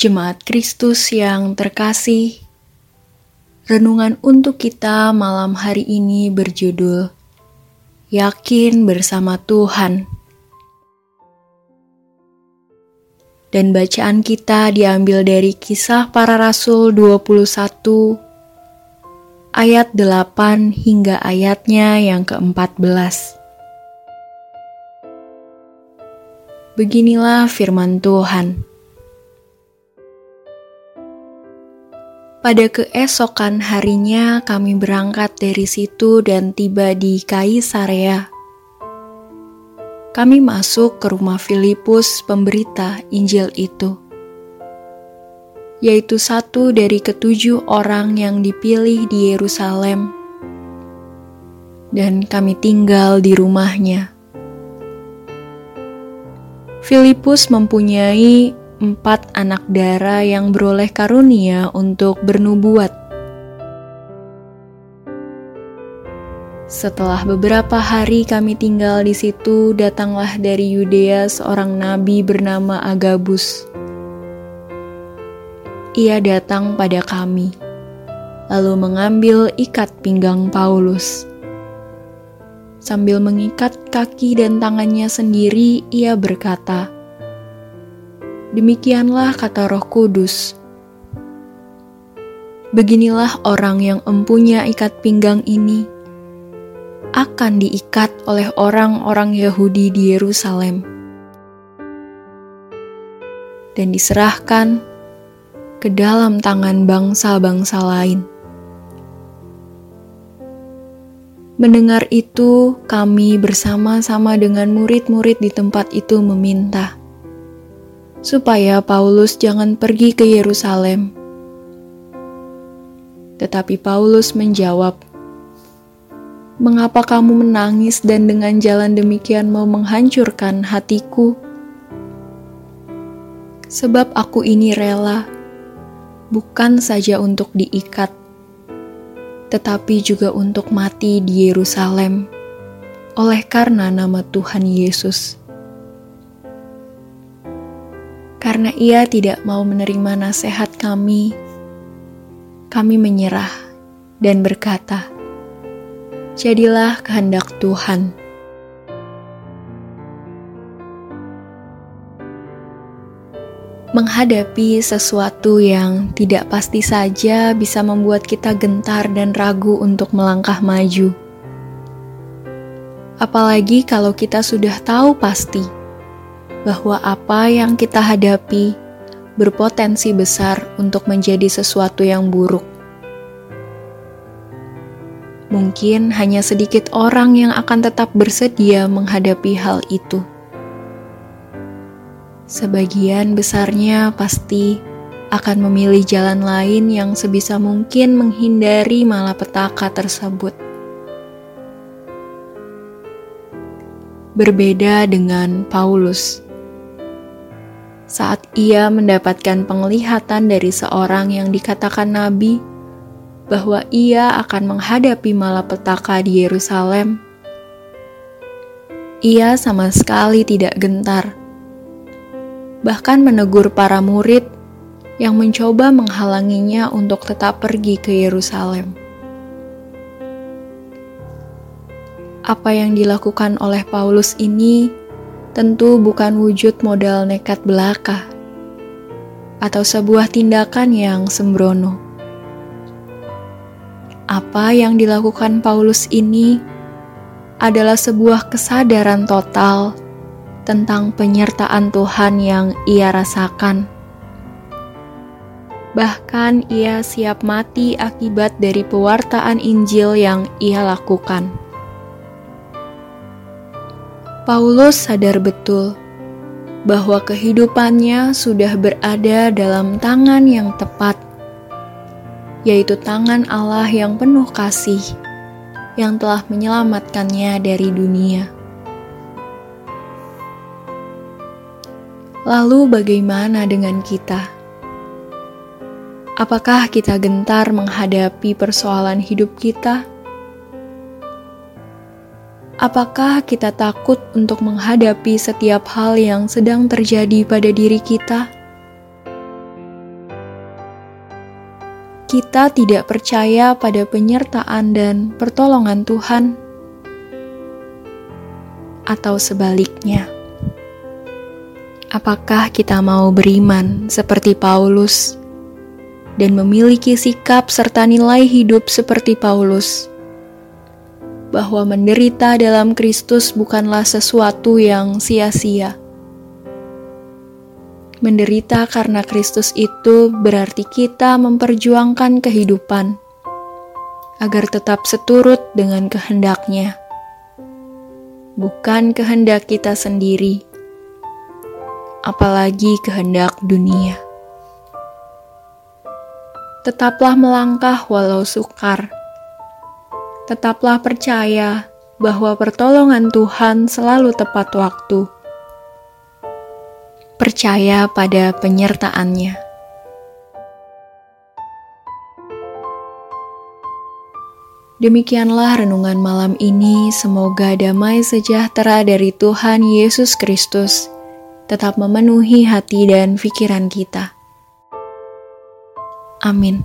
Jemaat Kristus yang terkasih, renungan untuk kita malam hari ini berjudul Yakin bersama Tuhan. Dan bacaan kita diambil dari kisah para rasul 21 ayat 8 hingga ayatnya yang ke-14. Beginilah firman Tuhan. Pada keesokan harinya kami berangkat dari situ dan tiba di Kaisarea. Kami masuk ke rumah Filipus pemberita Injil itu, yaitu satu dari ketujuh orang yang dipilih di Yerusalem, dan kami tinggal di rumahnya. Filipus mempunyai empat anak dara yang beroleh karunia untuk bernubuat. Setelah beberapa hari kami tinggal di situ, datanglah dari Yudea seorang nabi bernama Agabus. Ia datang pada kami, lalu mengambil ikat pinggang Paulus. Sambil mengikat kaki dan tangannya sendiri, ia berkata, Demikianlah kata Roh Kudus. Beginilah orang yang empunya ikat pinggang ini akan diikat oleh orang-orang Yahudi di Yerusalem dan diserahkan ke dalam tangan bangsa-bangsa lain. Mendengar itu, kami bersama-sama dengan murid-murid di tempat itu meminta supaya Paulus jangan pergi ke Yerusalem. Tetapi Paulus menjawab, "Mengapa kamu menangis dan dengan jalan demikian mau menghancurkan hatiku? Sebab aku ini rela, bukan saja untuk diikat, tetapi juga untuk mati di Yerusalem, oleh karena nama Tuhan Yesus." Karena ia tidak mau menerima nasihat kami, kami menyerah dan berkata, "Jadilah kehendak Tuhan." Menghadapi sesuatu yang tidak pasti saja bisa membuat kita gentar dan ragu untuk melangkah maju. Apalagi kalau kita sudah tahu pasti bahwa apa yang kita hadapi berpotensi besar untuk menjadi sesuatu yang buruk. Mungkin hanya sedikit orang yang akan tetap bersedia menghadapi hal itu. Sebagian besarnya pasti akan memilih jalan lain yang sebisa mungkin menghindari malapetaka tersebut. Berbeda dengan Paulus saat ia mendapatkan penglihatan dari seorang yang dikatakan nabi bahwa ia akan menghadapi malapetaka di Yerusalem. Ia sama sekali tidak gentar, bahkan menegur para murid yang mencoba menghalanginya untuk tetap pergi ke Yerusalem. Apa yang dilakukan oleh Paulus ini tentu bukan wujud modal nekat belaka atau sebuah tindakan yang sembrono. Apa yang dilakukan Paulus ini adalah sebuah kesadaran total tentang penyertaan Tuhan yang ia rasakan. Bahkan ia siap mati akibat dari pewartaan Injil yang ia lakukan. Paulus sadar betul bahwa kehidupannya sudah berada dalam tangan yang tepat, yaitu tangan Allah yang penuh kasih, yang telah menyelamatkannya dari dunia. Lalu, bagaimana dengan kita? Apakah kita gentar menghadapi persoalan hidup kita? Apakah kita takut untuk menghadapi setiap hal yang sedang terjadi pada diri kita? kita tidak percaya pada penyertaan dan pertolongan Tuhan, atau sebaliknya? Apakah kita mau beriman seperti Paulus dan memiliki sikap serta nilai hidup seperti Paulus? Bahwa menderita dalam Kristus bukanlah sesuatu yang sia-sia Menderita karena Kristus itu berarti kita memperjuangkan kehidupan agar tetap seturut dengan kehendaknya, bukan kehendak kita sendiri, apalagi kehendak dunia. Tetaplah melangkah walau sukar. Tetaplah percaya bahwa pertolongan Tuhan selalu tepat waktu percaya pada penyertaannya. Demikianlah renungan malam ini. Semoga damai sejahtera dari Tuhan Yesus Kristus tetap memenuhi hati dan pikiran kita. Amin.